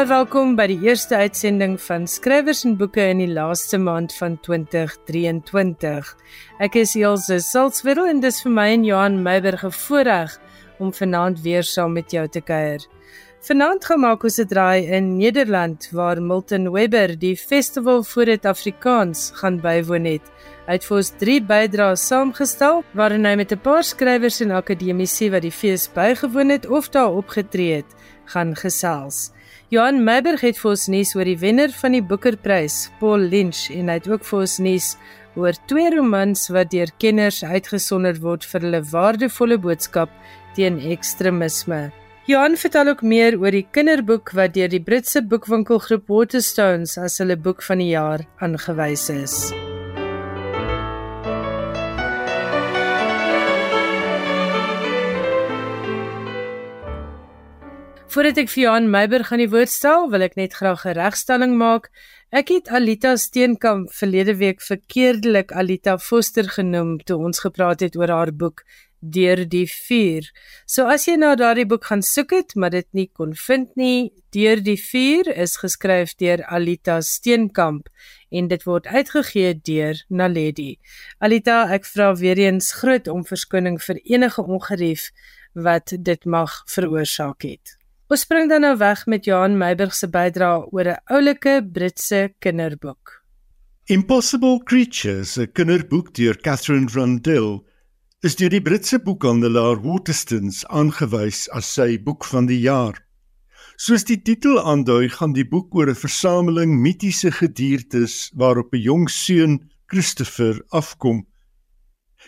Baie welkom by die eerste uitsending van Skrywers en Boeke in die laaste maand van 2023. Ek is Elsje Silswedel en dis vir my en Johan Meiberg 'n voorreg om vanaand weer saam met jou te kuier. Vanaand gaan maak ons 'n draai in Nederland waar Milton Webber die Festival vir dit Afrikaans gaan bywoon het. Hy het vir ons 3 bydraes saamgestel waarin hy met 'n paar skrywers en akademici wat die fees bygewoon het of daar opgetree het, gaan gesels. Johan Meiberg het vir ons nuus oor die wenner van die Booker-prys, Paul Lynch, en hy het ook vir ons nuus oor twee romans wat deur kenners uitgesonder word vir hulle waardevolle boodskap teen ekstremisme. Johan vertel ook meer oor die kinderboek wat deur die Britse boekwinkelgroep Waterstones as hulle boek van die jaar aangewys is. Voordat ek vir Johan Meiber gaan die woord stel, wil ek net graag 'n regstelling maak. Ek het Alita Steenkamp verlede week verkeerdelik Alita Foster genoem toe ons gepraat het oor haar boek Deur die vuur. So as jy nou daardie boek gaan soek het, maar dit nie kon vind nie, Deur die vuur is geskryf deur Alita Steenkamp en dit word uitgegee deur Naledi. Alita, ek vra weer eens groot om verskoning vir enige ongerief wat dit mag veroorsaak het. Ons spring dan nou weg met Johan Meiburg se bydrae oor 'n oulike Britse kinderboek. Impossible Creatures, 'n kinderboek deur Catherine Rundell, is deur die Britse boekhandelaar Waterstones aangewys as sy boek van die jaar. Soos die titel aandui, gaan die boek oor 'n versameling mitiese gediertes waarop 'n jong seun, Christopher, afkom.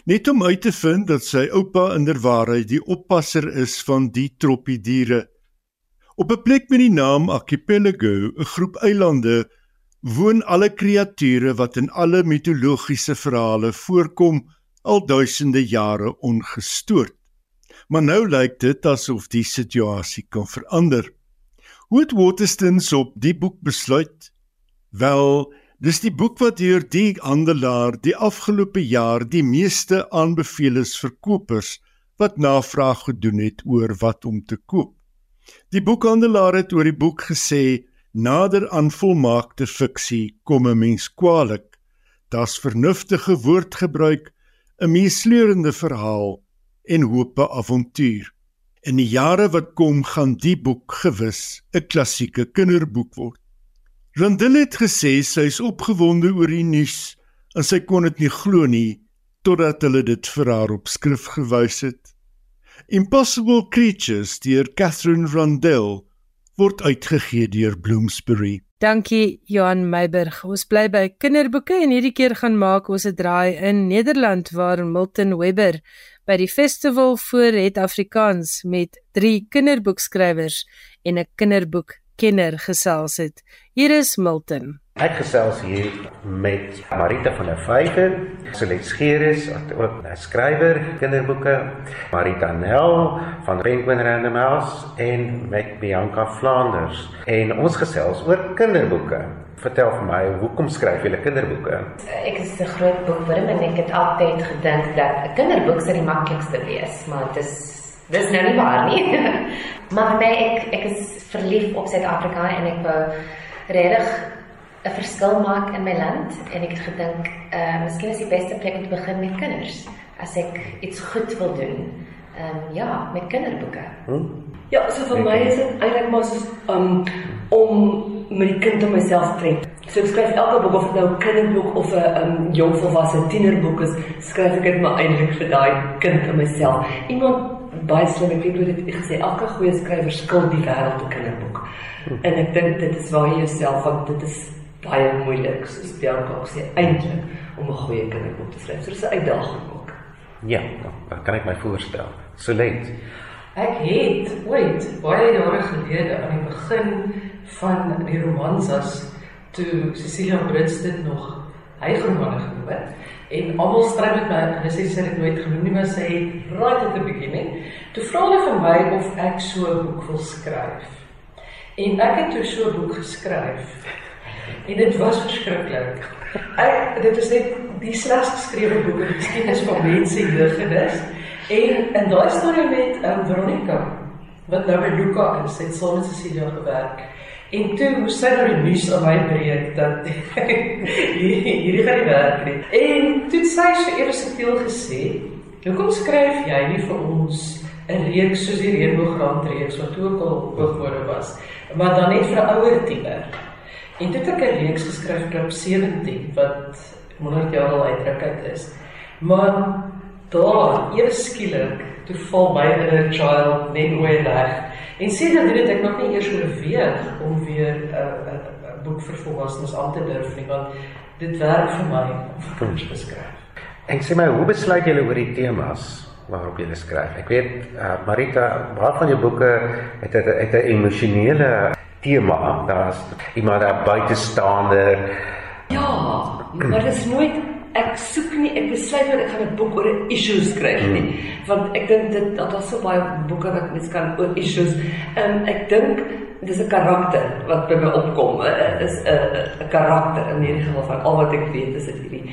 Net om uit te vind dat sy oupa inderwaarheid die oppasser is van die troppie diere. Op 'n plek met die naam Archipelago, 'n groep eilande, woon alle kreature wat in alle mitologiese verhale voorkom al duisende jare ongestoord. Maar nou lyk dit asof die situasie kan verander. Hoe het Waterstones op die boek besluit? Wel, dis die boek wat deur die handelaar die afgelope jaar die meeste aanbevelings verkopers wat navraag gedoen het oor wat om te koop. Die boekhandelaar het oor die boek gesê: "Nader aan volmaakte fiksie kom 'n mens kwaliek. Daar's vernuftige woordgebruik, 'n meesleurende verhaal en hoope avontuur. In die jare wat kom, gaan die boek gewis 'n klassieke kinderboek word." Randel het gesê sy is opgewonde oor die nuus en sy kon dit nie glo nie totdat hulle dit vir haar op skrif gewys het. Impossible Creatures deur Catherine Rondell word uitgegee deur Bloomsbury. Dankie Johan Meiberg. Ons bly by kinderboeke en hierdie keer gaan maak ons 'n draai in Nederland waar Milton Webber by die festival vir het Afrikaans met drie kinderboekskrywers en 'n kinderboek kenner gesels het. Hier is Milton. Ek gesels hier met Marita van der Vyver, Solet Scheeres, ook 'n skrywer kinderboeke, Marita Nel van Penguin Random House en met Bianca Flanders. En ons gesels oor kinderboeke. Vertel vir my, hoekom skryf jy kinderboeke? Ek is 'n groot boekwurm en ek het altyd gedink dat 'n kinderboek sou die maklikste wees, maar dit is dis nou nie waar nie. maar nee, ek ek is verlief op Suid-Afrika en ek wou regtig 'n verskil maak in my land en ek het gedink, uh miskien is die beste plek om te begin met kinders as ek iets goed wil doen. Ehm um, ja, met kinderboeke. Hm? Ja, so vir my is dit eintlik maar so um om met die kind om myself te trek. So ek skryf elke boek of dit nou 'n kinderboek of 'n um jong volwasse tienerboek is, skryf ek dit maar eintlik vir daai kind in myself. Iemand baie slim ek weet hoe dit gesê elke goeie skrywer skuld die wêreld 'n kinderboek. Hm. En ek dink dit is waar jy jouself van dit is baie moeilik soos Bianca sê eintlik om 'n goeie kinderboek te skryf. So dis 'n uitdaging ook. Ja, dan kan ek my voorstel. Solent. Ek het ooit baie jare gelede aan die begin van die romansas toe Cecilia Brits dit nog hy genoem het en almal skryf met my en sy sê dit nooit genoem nie maar sy right at the beginning toe vra hulle vir my of ek so 'n boek wil skryf en ek het toe so 'n boek geskryf En dit was verskriklik. Ek dit is net die slegs geskrewe boek in die geskiedenis van mense jeuggenis. En in daai storie met um, Veronica wat nou by Luca is, het saam met Cecilia gewerk. En toe moes sy nou die nuus aan my breek dat hierdie gaan nie werk nie. En toe sy so ewe subtiel gesê, "Hoekom skryf jy nie vir ons 'n reeks soos die Reënboogrand reeks wat ook al bevoorde was, maar dan net vir ouer tiener?" En toe het ek 'n reeks geskryf vir 17 wat 100 jaar al uitdrukking is. Maar daar, ewe skielik, toe val my inner child net weer weg. En sê dat dit ek nog nie eers oorweeg om weer 'n uh, 'n uh, boek vir volwassenes aan te durf nie, want dit werk vir my om kinders te skryf. En sê my, hoe besluit julle oor die temas waarop jy skryf? Ek weet uh, Marita, baie van jou boeke het 'n het 'n emosionele tema. Daar's iemand daar buitestaande. Ja, maar dit is nooit ek soek nie ek besluit dat ek gaan 'n boek oor 'n issue skryf nie hmm. want ek dink dit dat daar so baie boeke wat mens kan oor issues en um, ek dink dis 'n karakter wat by my opkom uh, is 'n uh, 'n karakter in hierdie geval van al wat ek weet is dit hierdie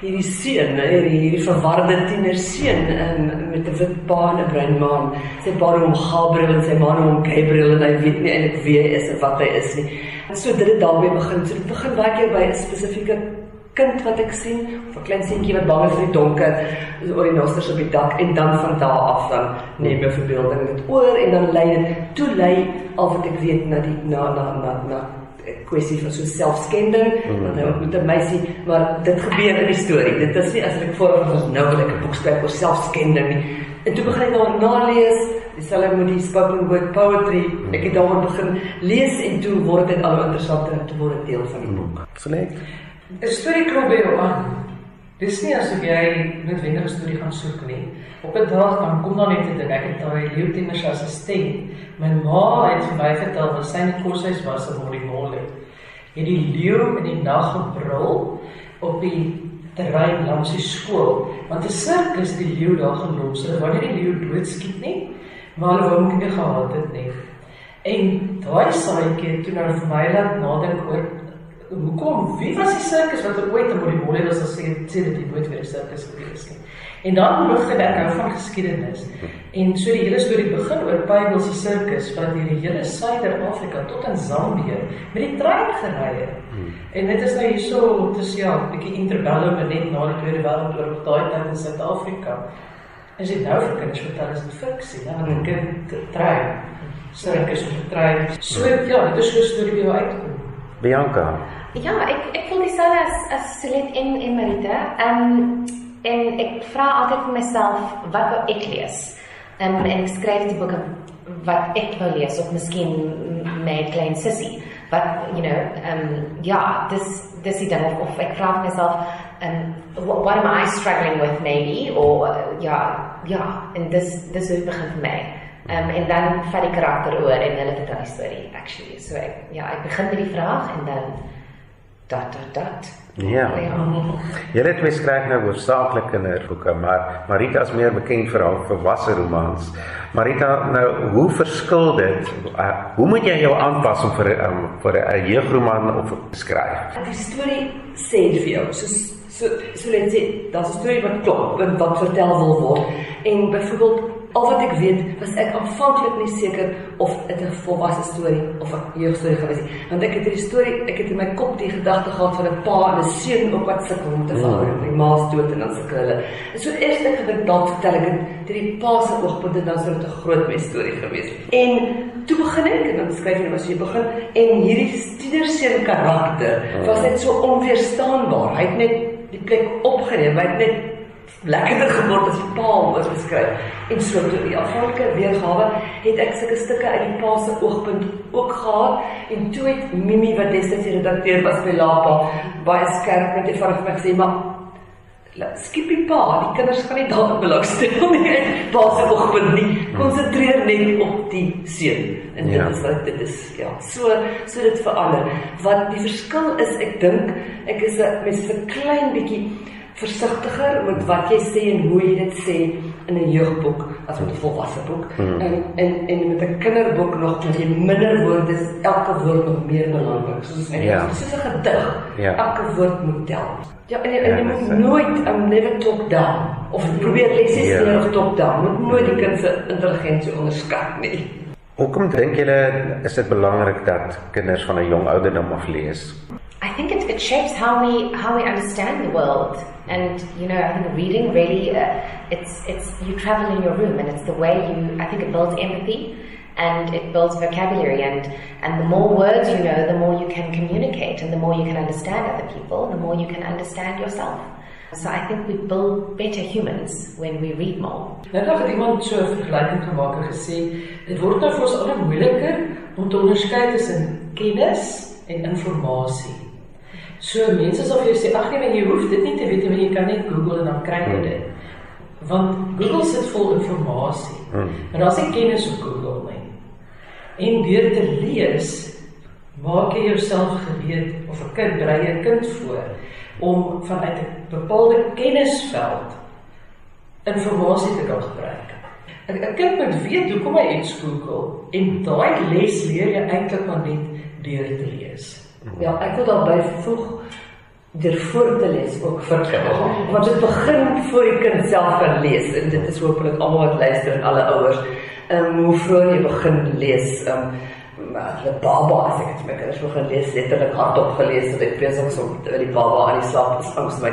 hierdie seun hierdie hierdie verwarde tiener seun um, met 'n wit pa en 'n bruin maan sy pa hom Gabriel en sy ma hom Gabriel en hy weet nie eintlik wie hy is of wat hy is nie. So dit het daarmee begin. So dit begin baie keer by 'n spesifieke kind wat ek sien, of 'n klein seentjie wat bang is vir die donker, is oor die nosters op die dak en dan van daar af dan neem my verbeelding dit oor en dan lei dit toe lei al wat ek weet na die na na na na kwessie van so selfskending mm. want hy ontmoet 'n meisie maar dit gebeur in die storie. Dit is nie as ek vooraf was nou wil ek 'n boek skryf oor selfskending nie. En toe begin ek nou nalees. Dieselfde met die spoken word poetry. Ek het daaroor begin lees en toe word dit al interessanter en toe word dit deel van die boek. So net 'n storie klop by jou aan. Dis nie asof jy noodwendig 'n storie gaan soek nie. Op 'n dag dan kom daar net 'n ding. Ek het daai leeutemer se assistent. My ma het vir my vertel dat sy net koshuis was in Morimolle. Het die leeu in die nag gebrul op die terrein langs die skool. Want 'n sirkus die leeu daar gelos. Wou nie die leeu doodskiet nie, maar hom nie gehad het nie. En daai saaitjie toe nou vir my laat nadink oor hoekom wie was die sirkus wat ooit in molle was as sê dat die nooit weer 'n sirkus gewees het. En dan lig dit nou van geskiedenis. En so die hele storie begin oor Pybels se sirkus wat deur die hele Suider-Afrika tot in Zambië met die trein gery het. En dit is nou hierso te sê 'n bietjie interbellum net na die Tweede Wêreldoorlog daai tyd in Suid-Afrika. As jy nou vir kinders vertel is dit fiksie, ja, 'n kind trein. Sirkus op 'n trein. So ja, dit is so 'n storie wat uitkom. Bianca Ja, ek ek voel dieselfde as as Celine en Marita. Ehm um, en ek vra altyd vir myself wat wil ek lees? Ehm um, en ek skryf die boeke wat ek wil lees of miskien my klein sussie. But you know, ehm um, ja, dis dis die ding of, of ek vra vir myself um what, what am I struggling with maybe or uh, ja, ja, en dis dis hoe begin vir my. Um, en dan vat die karakter oor en hulle vertel die storie actually. So ek ja, ek begin met die vraag en dan dat dat dat. Ja. Jy het twee skryf nou hoofsaaklik kinderboeke, maar Marita is meer bekend vir haar volwasse romans. Marita, nou hoe verskil dit? Uh, hoe moet jy jou aanpas om vir um, vir 'n jeugroman of skryf? Die storie sê vir jou, so so so net sê, daar's 'n storie wat klop, wat vertel wil word. En byvoorbeeld Al wat ek weet, was ek aanvanklik nie seker of dit 'n volwasse storie of 'n jeugstorie gewees het. Want ek het hierdie storie, ek het in my kop die gedagte gehad van 'n pa en 'n seun op wat sukkel om te mm. en my ma se dood en dan sukkel hulle. En so eers ek gedink dalk vertel ek dit hierdie pa se oogpunt en dan sou dit 'n groot mens storie gewees het. En toe begin ek en dan skryf jy maar so jy begin en hierdie tienerseun karakter was net so onweerstaanbaar. Hy het net die plek opgeneem. Hy het net lekkerder geword as die pa oor beskryf. En so toe die afhanklike weergawe het ek sulke stukke uit die pa se oogpunt ook gehad en toe het Mimi wat destyds die redakteur was by Lapa baie skerp vraag vir my gesê maar skip die pa, die kinders gaan nie daarop belangstel nie. Pa se oogpunt nie. Konsentreer net op die seun. En dit ja. is wat dit is ja. So so dit verander. Wat die verskil is, ek dink ek is 'n mens vir klein bietjie versigtiger met wat jy sê en hoe jy dit sê in 'n jeugboek as met 'n volwasse boek. Hmm. En en en met 'n kinderboek nog met jy minder woorde, is elke woord nog meer belangrik. Soos net ja. soos 'n gedig. Ja. Elke woord moet tel. Ja, en, en, en jy moet ja, nooit um, never talk down of probeer lesse ja. leer of talk down. Moet nooit die kind se intelligensie onderskat nie. Hoekom dink julle is dit belangrik dat kinders van 'n jong ouderdom af lees? I think it, it shapes how we how we understand the world, and you know, I think reading really uh, it's it's you travel in your room, and it's the way you. I think it builds empathy, and it builds vocabulary, and and the more words you know, the more you can communicate, and the more you can understand other people, the more you can understand yourself. So I think we build better humans when we read more. Nou het iemand so 'n vergelyking gemaak en gesê dit word nou vir ons al moeiliker om te onderskei tussen kennis en inligting. So mense sal vir jou sê ag nee, jy hoef dit nie te weet nie, jy kan net Google en dan kry jy dit. Want Google sit vol inligting. Hmm. Maar daar's nie kennis op Google nie. En deur te lees maak jy jouself gereed of 'n kind brei 'n kind voor om vanuit 'n bepaalde kennisveld inligting te kan gebruik. 'n Kind moet weet hoekom hy iets Google en daai les leer jy eintlik maar net deur te lees. Ja, ek wil daar byvoeg deur voor te lees ook vir want dit begin voor die kind self kan lees en dit is hopelik almal wat luister en alle ouers. Ehm um, hoe vroeg jy begin lees, ehm um, maar die baba as ek dit met kinders begin lees, letterlik hardop gelees dat ek besig is om die baba aan die slaap is angs my.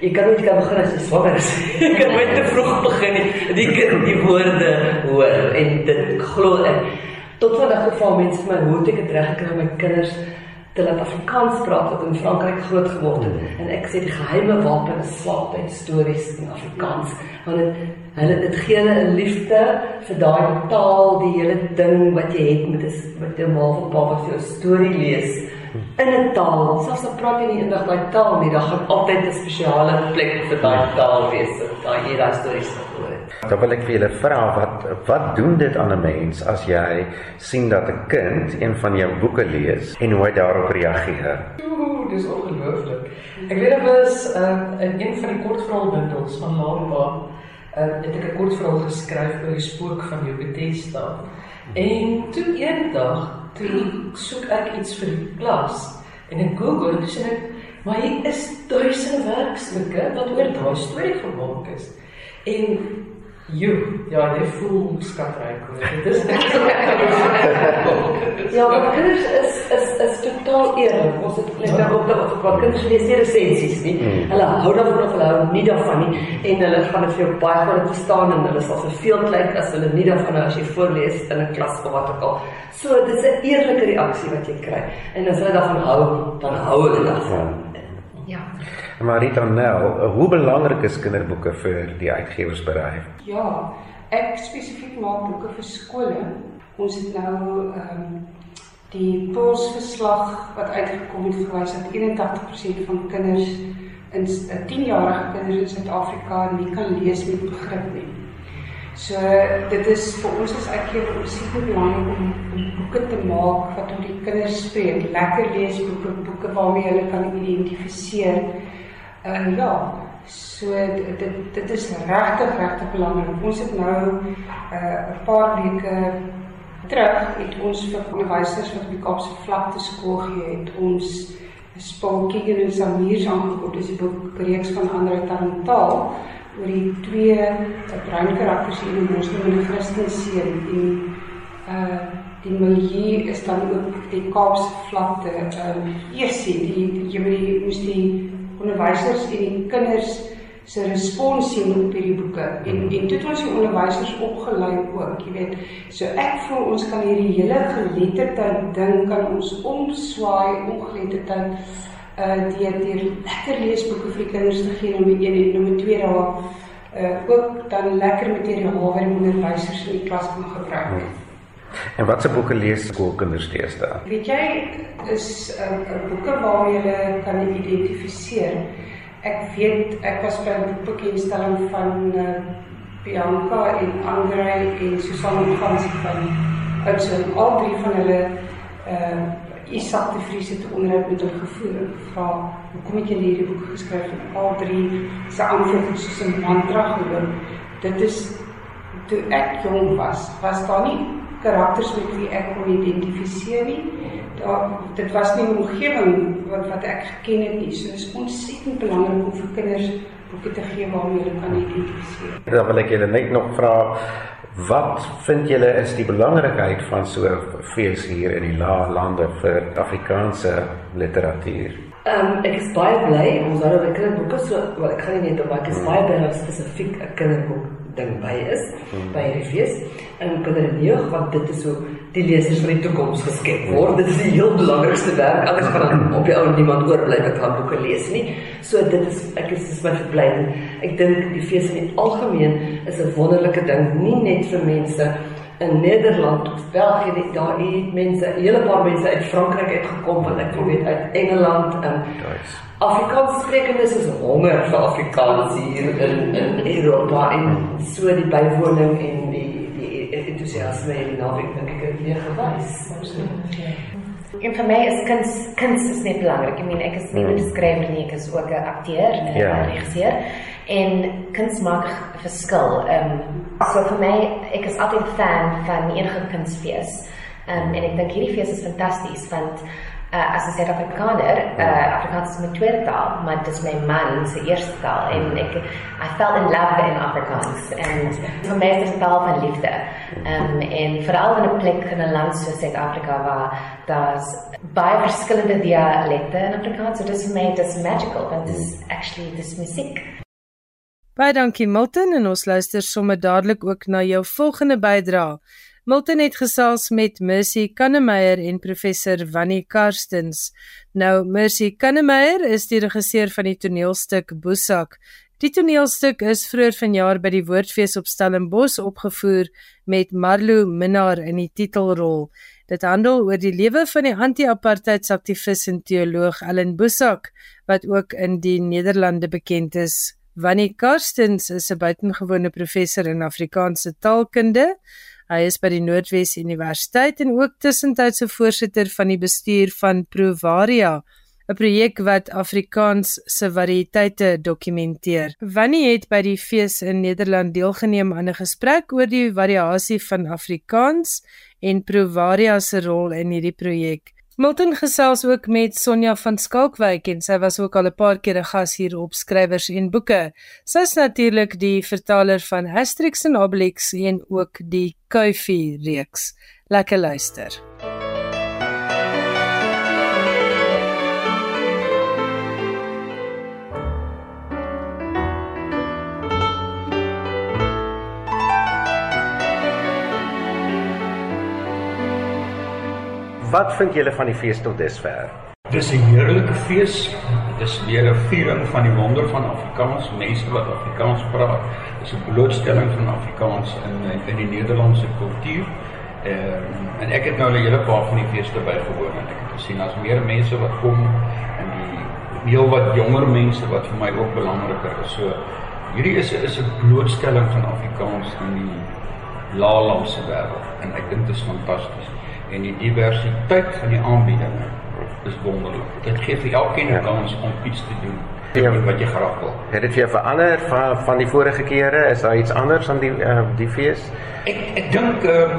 Jy kan nie kan begin as jy swanger is. Jy kan net te vroeg begin die kind die woorde hoor en dit glo ek. Tot vandag geval mense my hoe het ek dit reg gekry met my kinders te laat Afrikaans praat wat in Frankryk groot geword het mm. en ek sê die geheime wapen is slaaptyd stories in Afrikaans want dit hulle dit gee hulle 'n liefde vir daai taal die hele ding wat jy het met 'n met 'n ma of pa wat vir jou storie lees in 'n taal selfs al praat jy nie eendag daai taal nie dan gaan altyd 'n spesiale plek vir daai taal wees daai jy daai stories hoor Dan wil ek vir julle vra wat wat doen dit aan 'n mens as jy sien dat 'n kind een van jou boeke lees en hoe hy daarop reageer? Ooh, dis ongelooflik. Ek weet dit was uh, in een van die kortverhaalbundels van Lampa, uh, het ek 'n kortverhaal geskryf oor die spook van Jupitesta. En toe eendag, toe soek ek iets vir die klas en ek Google en sien ek maar hier is duisende werkstukke wat oor daai storie gemaak is. En Jo, ja, jy voel skatryk. Dit is Ja, maar kinders is is is totaal eerlik. Ons het net ja. ook dat wat kinders lees nie resensies nie. Hmm. Hulle hou daarvan of hulle hou nie daarvan nie en hulle gaan dit vir jou baie goed verstaan en hulle sal verveeld lyk as hulle nie daarvan hou as jy voorlees in 'n klas of wat ook al. So dit is 'n eerlike reaksie wat jy kry. En as hulle daarvan hou, dan hou hulle daarvan. Ja. Marita Nel, hoe belangrik is kinderboeke vir die uitgewersbedryf? Ja, ek spesifiek maak boeke vir skole. Ons het nou ehm um, die polsverslag wat uitgekom het gewys dat 81% van kinders in 10-jarige kinders in Suid-Afrika nie kan lees met begrip nie. So dit is vir ons is ek hier super belangrik om, om boeke te maak wat om die kinders spreek, lekker leesboeke, boeke waarmee hulle kan identifiseer. En uh, ja, so dit dit is regtig regtig belangrik. Ons het nou 'n uh, paar weke terug het ons vir onderwysers wat op die Kaapse vlakte skool gee, het ons Spalkie en Samir aangekoop. Dis 'n boek reeks van ander taal oor die twee uh, bruin karakters in die moslim en die Christen seun en uh die milieu is dan ook die Kaapse vlakte. Ehm uh, eers die jy moet moes die onderwysers en die kinders se respons sien op hierdie boeke en mhm. en toe het ons die onderwysers opgelei ook, jy weet. So ek voel ons kan hierdie hele geletterdheid ding kan ons omswaai ongeletterdheid uh deur deur lekker leesboeke vir die kinders te gee nommer 1 en nommer 2 daar uh ook dan lekker materiaal waar die onderwysers in die klas kan gebruik. Hmm. En watse boeke lees skoolkinders deesdae? Weet jy is 'n uh, boeke waar jy hulle kan identifiseer. Ek weet ek was by 'n boekbekenstelling van uh, Bianca en Andre en Susan Gans van Oudtshoorn. Al drie van hulle uh Isak de Vries het onderhoud met hom gevoer en gevra hoekom het jy hierdie boek geskryf en al drie se antwoord soos 'n mantra gehoor. Dit is toe ek jong was, was daar nie karakters met wie ek kon identifiseer nie. Daar dit was nie 'n omgewing wat wat ek geken het nie. So dis ontsettend belangrik om vir kinders boeke te gee waarmee hulle kan identifiseer. Dan wil ek julle net nog vra Wat vind julle is die belangrikheid van so 'n fees hier in die lae lande vir Afrikaanse literatuur? Ehm um, ek is baie bly ons het oor kinderboeke so wel ek kan nie net op maar ek is baie bly dat spesifiek 'n kinderboek ding by is hmm. by hierdie fees en kinderneug want dit is so die lesers van die toekoms geskep word. Dit is die heel belangrikste werk. Anders gaan op die ou niemand oorbly wat gaan boeke lees nie. So dit is ek is baie verbly ek dink die fees in die algemeen is 'n wonderlike ding nie net vir mense in Nederland of België dit daar het mense, 'n hele paar mense uit Frankryk uitgekom want ek weet uit Engeland en Afrikaans sprekendes is honger vir Afrikaans hier in in Europa en so die bywoning en die die entoesiasme en die naweek dink weer gewys. En vir my is kuns kuns is net belangrik. Ek meen ek is nie net 'n hmm. skrywer nie, ek is ook 'n akteur en 'n ja. regisseur. En kuns maak 'n verskil. Ehm um, so vir my, ek is altyd 'n fan van enige kunsfees. Ehm um, en ek dink hierdie fees is fantasties want uh, as 'n Suid-Afrikaner, uh, Afrikaans is my tweede taal, maar dit is my man se eerste taal en ek I fell in love in Afrikaans en vir my is dit 'n taal van liefde. Ehm um, en veral in 'n plek in 'n land soos Suid-Afrika waar daar's baie verskillende dialekte in Afrikaans, so dit is vir my dis magical want dit is actually dis musiek. Baie dankie Milton en ons luister sommer dadelik ook na jou volgende bydrae. Milton het gesels met Mercy Kannemeyer en professor Wannie Karstens. Nou Mercy Kannemeyer is die regisseur van die toneelstuk Boesak. Die toneelstuk is vroeër vanjaar by die Woordfees op Stellenbosch opgevoer met Marlo Minnar in die titelrol. Dit handel oor die lewe van die anti-apartheidsaktivis en teoloog Ellen Boesak wat ook in die Nederlande bekend is. Wannie Karstens is 'n buitengewone professor in Afrikaanse taalkunde. Hy is by die Noordwes Universiteit en ook tussentydse voorsitter van die bestuur van Provaria, 'n projek wat Afrikaans se variëteite dokumenteer. Wannie het by die fees in Nederland deelgeneem aan 'n gesprek oor die variasie van Afrikaans en Provaria se rol in hierdie projek. Milton gesels ook met Sonja van Skalkwyk en sy was ook al 'n paar keer 'n gas hier op skrywers en boeke. Sy is natuurlik die vertaler van Asterix en Obelix en ook die Kuifie reeks. Lekker luister. Wat vind julle van die fees tot dusver? Dis 'n heerlike fees. Dis weer 'n viering van die wonder van Afrikaans, mense wat Afrikaans praat. Dis 'n blootstelling van Afrikaans in in die Nederlandse kultuur. Ehm en ek het nou 'n hele paar van die feeste bygewoon en ek het gesien as meer mense wat kom en die heel wat jonger mense wat vir my ook belangriker is. So hierdie is is 'n blootstelling van Afrikaans in die laalandse wêreld en ek dink dit is fantasties en die diversiteit van die aanbieding is wonderlik. Dit gee vir elkeen 'n kans om iets te doen ja. wat jy graag wil. Het dit vir jou verander van van die vorige kere? Is daar iets anders aan die uh, die fees? Ek ek dink uh,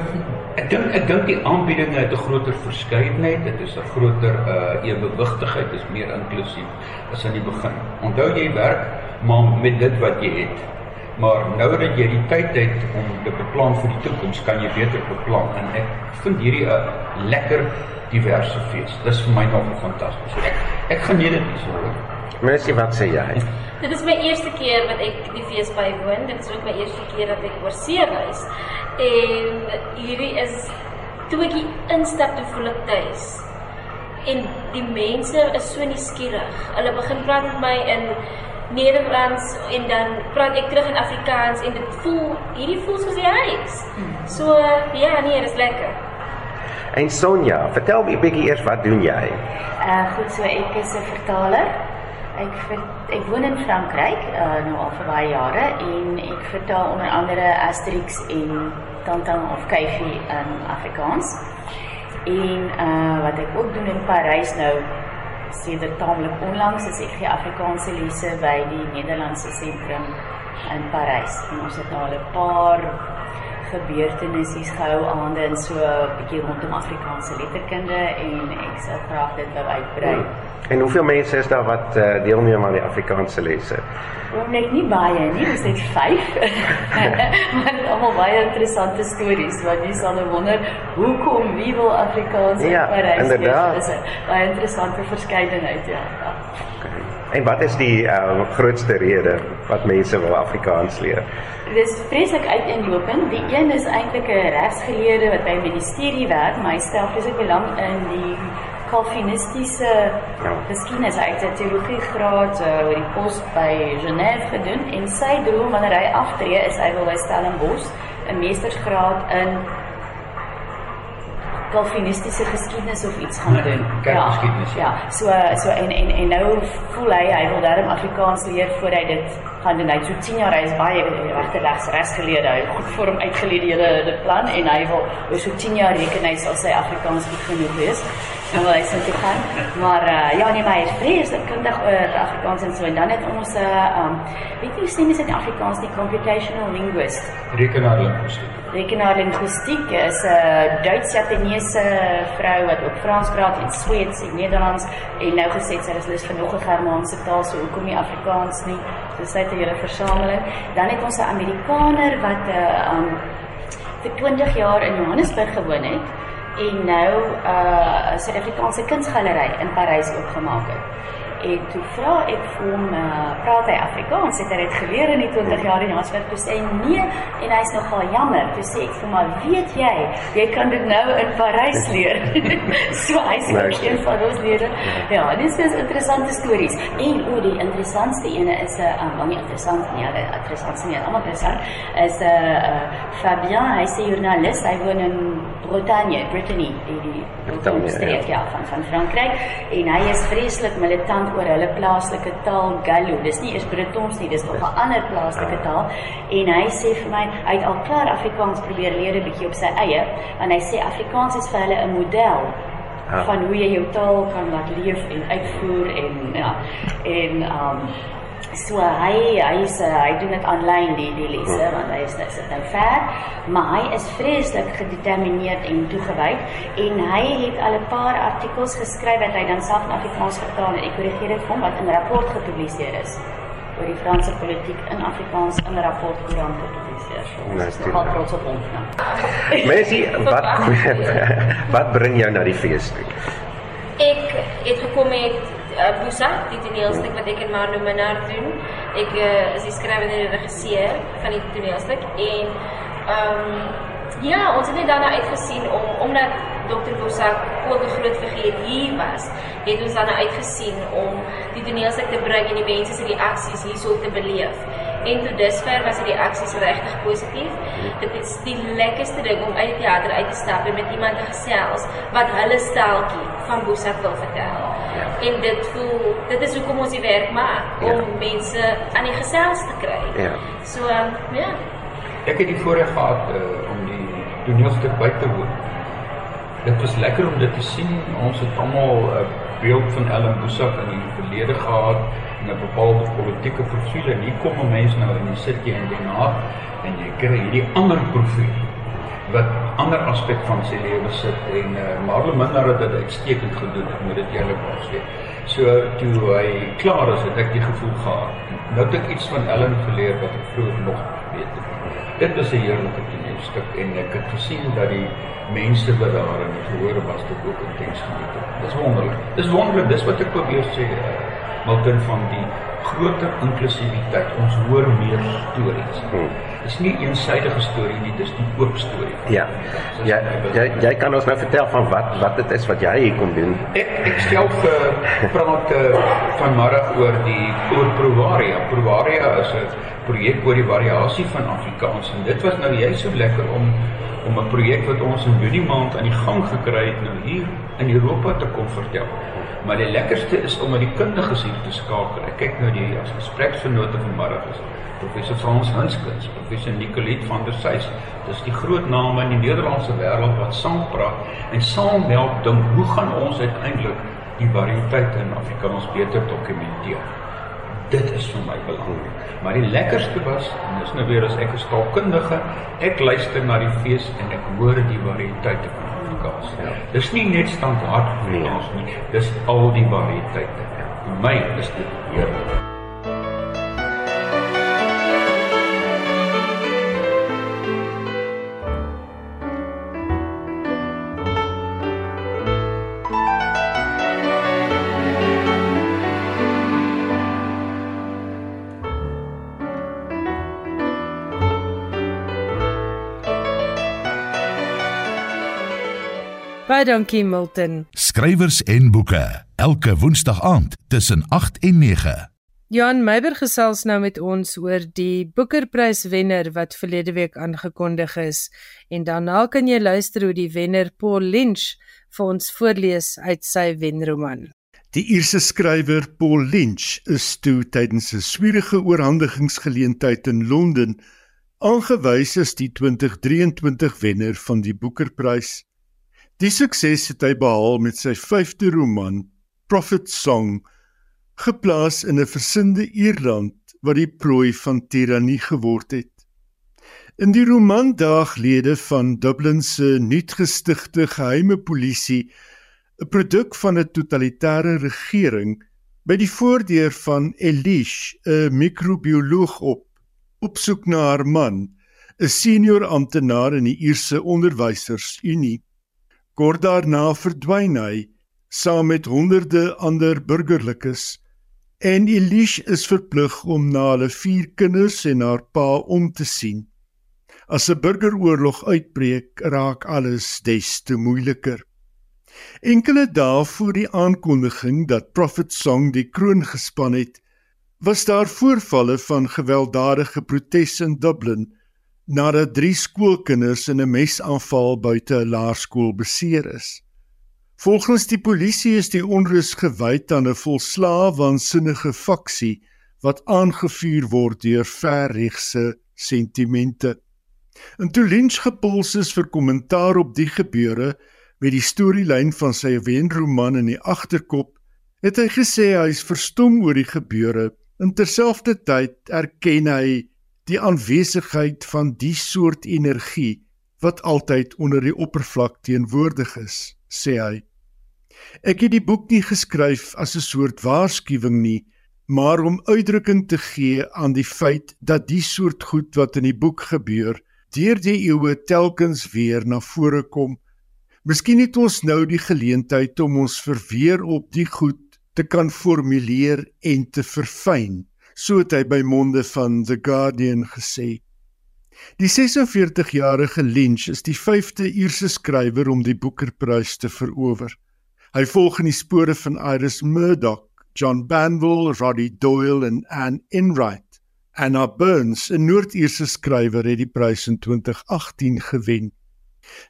ek dink ek dink die aanbieding het 'n groter verskeidenheid. Dit is 'n groter uh evenwigtigheid, is meer inklusief as aan die begin. Onthou jy werk maar met dit wat jy het. Maar nou dat jy die tyd het om te beplan vir die toekoms, kan jy beter beplan en ek vind hierdie 'n lekker diverse fees. Dis vir my nog fantasties. Ek ek geniet dit so. Mercy, wat sê jy? Dit is my eerste keer wat ek die fees bywoon. Dit is ook my eerste keer dat ek oor see reis. En hierdie is toe ek instap te voel ek tuis. En die mense is so nuuskierig. Hulle begin praat met my in Nederlands en dan praat ek terug in Afrikaans en dit voel hierdie voel soos die huis. So ja, nee, dit is lekker. En Sonja, vertel my bietjie eers wat doen jy? Uh goed, so ek is 'n vertaler. Ek ver, ek woon in Frankryk uh nou al vir baie jare en ek vertaal onder andere Asterix en Tintin of Kuifie in Afrikaans. En uh wat ek ook doen in Parys nou sedert taamlik onlangs is ek gee Afrikaanse lesse by die Nederlandse sentrum in Parys. En ons het nou al 'n paar gebeurtenisse gehou aande en so 'n bietjie rondom Afrikaanse letterkunde en ek sou graag dit wou uitbrei. En hoeveel mense is daar wat uh, deelneem aan die Afrikaanse lesse? Oom net nie baie nie, dis net 5. maar almal baie interessante stories wat jy sal nou wonder hoekom wie wil Afrikaans Ja, in Parys inderdaad. lees? Dis 'n baie interessante verskeidenheid ja. ja. En wat is die uh, grootste rede wat mense wil Afrikaans leer? Dis vreeslik uiteenlopend. Die een is eintlik 'n regsgeleerde wat by 'n ministerie werk, maar hy stel vreeslik belang in die Calvinistiese Ja. geskiedenis. Hy het 'n teologie graad uh, oor die pos by Genève gedoen en sy droom wanneer hy aftree is hy wil by Stellenbosch 'n meestersgraad in Calvinistiese geskiedenis of iets gaan doen. kerkgeskiedenis, Ja, ja. So so en en en nou voel hy hy wil darm Afrikaans leer voor hy dit gaan doen. Hy het so 10 jaar hy is baie regte regs regsgeleerde. Hy het goed vir hom uitgeleer die hele die plan en hy wil oor so 10 jaar reken hy sal sy Afrikaans goed genoeg wees. Nou wil hy sin toe gaan. Maar uh, ja nee, maar hy is vreeslik kundig oor Afrikaans en so en dan het ons 'n uh, um, weet jy hoe sê mense in Afrikaans die computational linguist Rekenaarlinguïstiek. Rekenaarlinguïstiek is 'n Duits-Japaneese vrou wat ook Frans praat en Sweeds en Nederlands en nou gesê sy is lus vir nog 'n Germaanse taal, so hoekom nie Afrikaans nie? So sy het 'n hele versameling. Dan het ons 'n Amerikaner wat 'n uh, um, vir 20 jaar in Johannesburg gewoon het en nou 'n uh, Suid-Afrikaanse kunsgalery in Parys oopgemaak het. En toe vra ek vir hom, uh, praat hy Afrikaans? Het hy dit geleer in die 20 jaar in Johannesburg? Toe sê hy nee en hy's nogal jammer. Toe sê ek vir hom, "Maar weet jy, jy kan dit nou in Parys leer." so hy's ook een van ons lede. Ja, dis is interessante stories. En o, die interessantste ene is 'n uh, um, wel nie interessant nie, hulle interessant nie, almal interessant. Is 'n uh, uh, Fabien, hy's 'n joernalis. Hy woon in Bretagne, Brittany, die die Bretagne, streek ja. ja van van Frankryk en hy is vreeslik militant oor hulle plaaslike taal Gallo. Dis nie eers Bretons nie, dis nog 'n ander plaaslike taal en hy sê vir my hy het al klaar Afrikaans probeer leer 'n bietjie op sy eie en hy sê Afrikaans is vir hulle 'n model Ah. van hoe jy jou taal kan laat leef en uitvoer en ja en um so hy hy's uh, hy doen dit aanlyn die die lesse want hy is nou sit nou ver maar hy is vreeslik gedetermineerd en toegewyd en hy het al 'n paar artikels geskryf wat hy dan self in Afrikaans vertaal en ek korrigeer dit vir hom wat in 'n rapport gepubliseer is oor die Franse politiek in Afrikaans in 'n rapport koerant gepubliseer. Ons is nogal trots op hom. Ja. Mensie, wat wat bring jou na die fees toe? Ek het gekom met uh, Busa, die toneelstuk wat ek en Marno Minnar doen. Ek uh, is die skrywer en regisseur van die toneelstuk en ehm um, ja, ons het net daarna uitgesien om omdat Dr. Bosak ook 'n groot figuur hier was, het ons daarna uitgesien om die toneelstuk te bring en die mense se reaksies hierso te beleef. En tot dusver was die reaksies regtig positief. Dit is die lekkerste ding om uit die teater uit te stap en met iemand te gesels wat hulle staaltjie van Bosak wil vertel. En dit voel dit is hoekom ons die werk maak om mense aan die gesels te kry. Ja. So ja. Ek het die voorreg gehad uh, om die toneelstuk by te woon. Dit was lekker om dit te sien. Ons het almal 'n uh, beeld van Ellen Boesak in die verlede gehad en 'n bepaalde politieke profiel en hier kom 'n mens nou en jy sit jy in Den Haag en jy kry hierdie ander profiel wat ander aspek van sy lewe sit en uh, Marlon Minnar het dit uitstekend gedoen, ek moet dit eerlikwaar sê. So toe hy klaar is, het ek die gevoel gehad. Nou het ek iets van Ellen geleer wat ek vroeër nog weet het. Dit was 'n heerlike toneelstuk en ek het gesien dat die mense wat daar in die gehoor was dit ook intens geniet het. Dis wonderlik. Dis wonderlik, dis wat ek probeer sê uh, Milton van die groter inklusiwiteit. Ons hoor meer stories. Hmm. Dis nie 'n eensidedige storie nie, dis die oop storie. Ja. Ja, jy jy kan ons nou vertel van wat wat dit is wat jy hier kom doen. Ek ek stel vir praat uh, vanmiddag oor die oor Provaria. Provaria is 'n projek oor die variasie van Afrikaans en dit was nou juist so lekker om om 'n projek wat ons in Junie maand aan die gang gekry het nou hier in Europa te kom vertel. Maar die lekkerste is om met die kundiges hier te skakel. Ek kyk nou die as gespreksvernote vanmiddag is professor Frans Hanskens, professor Nicolet van der Sys. Dis die groot name in die Nederlandse wêreld wat saam praat en saam help dink hoe gaan ons uiteindelik die variëteit in Afrikaans beter dokumenteer. dit is vir my belangrik. Maar die lekkerste was en dis nou weer as ek is taalkundige, ek luister na die fees en ek hoor die variëteite van Afrikaans. Ja. Dis nie net standaard Afrikaans nie, dis al die variëteite. Vir my is dit heerlik. Baie dankie Milton. Skrywers en boeke elke woensdag aand tussen 8 en 9. Jan Meiber gesels nou met ons oor die Boekerprys wenner wat verlede week aangekondig is en daarna kan jy luister hoe die wenner Paul Lynch vir ons voorlees uit sy wenroman. Die Ierse skrywer Paul Lynch is toe tydens 'n swierige oorhandigingsgeleentheid in Londen aangewys as die 2023 wenner van die Boekerprys Die sukses het hy behaal met sy 5de roman, Prophet Song, geplaas in 'n versinde Ierland wat die prooi van tirannie geword het. In die roman Daaglede van Dublin se nuutgestigte geheime polisie, 'n produk van 'n totalitêre regering, by die voordeur van Elish, 'n microbioloog op, op soek na haar man, 'n senior amptenaar in die Ierse Onderwysersunie. Kort daarna verdwyn hy saam met honderde ander burgerlikes en Elish is verplig om na hulle vier kinders en haar pa om te sien. As 'n burgeroorlog uitbreek, raak alles des te moeiliker. Enkele dae voor die aankondiging dat Prophet Song die kroon gespan het, was daar voorvalle van gewelddadige protes in Dublin nadat drie skoolkinders in 'n mesaanval buite 'n laerskool beseer is. Volgens die polisie is die onrus gewy aan 'n volslae waansinnige faksie wat aangevuur word deur verregse sentimente. En toe Lynch gepuls is vir kommentaar op die gebeure met die storielyn van sy wenroman in die agterkop, het hy gesê hy is verstom oor die gebeure en terselfdertyd erken hy die aanwesigheid van die soort energie wat altyd onder die oppervlak teenwoordig is, sê hy. Ek het die boek nie geskryf as 'n soort waarskuwing nie, maar om uitdrukking te gee aan die feit dat die soort goed wat in die boek gebeur, deur die eeue telkens weer na vore kom. Miskien het ons nou die geleentheid om ons verweer op die goed te kan formuleer en te verfyn so het hy by monde van The Guardian gesê. Die 46-jarige Lynch is die 5de Ierse skrywer om die Booker-prys te verower. Hy volg in die spore van Iris Murdoch, John Banville, Roddy Doyle en Anne Enright. Anna Burns, 'n Noord-Ierse skrywer, het die prys in 2018 gewen.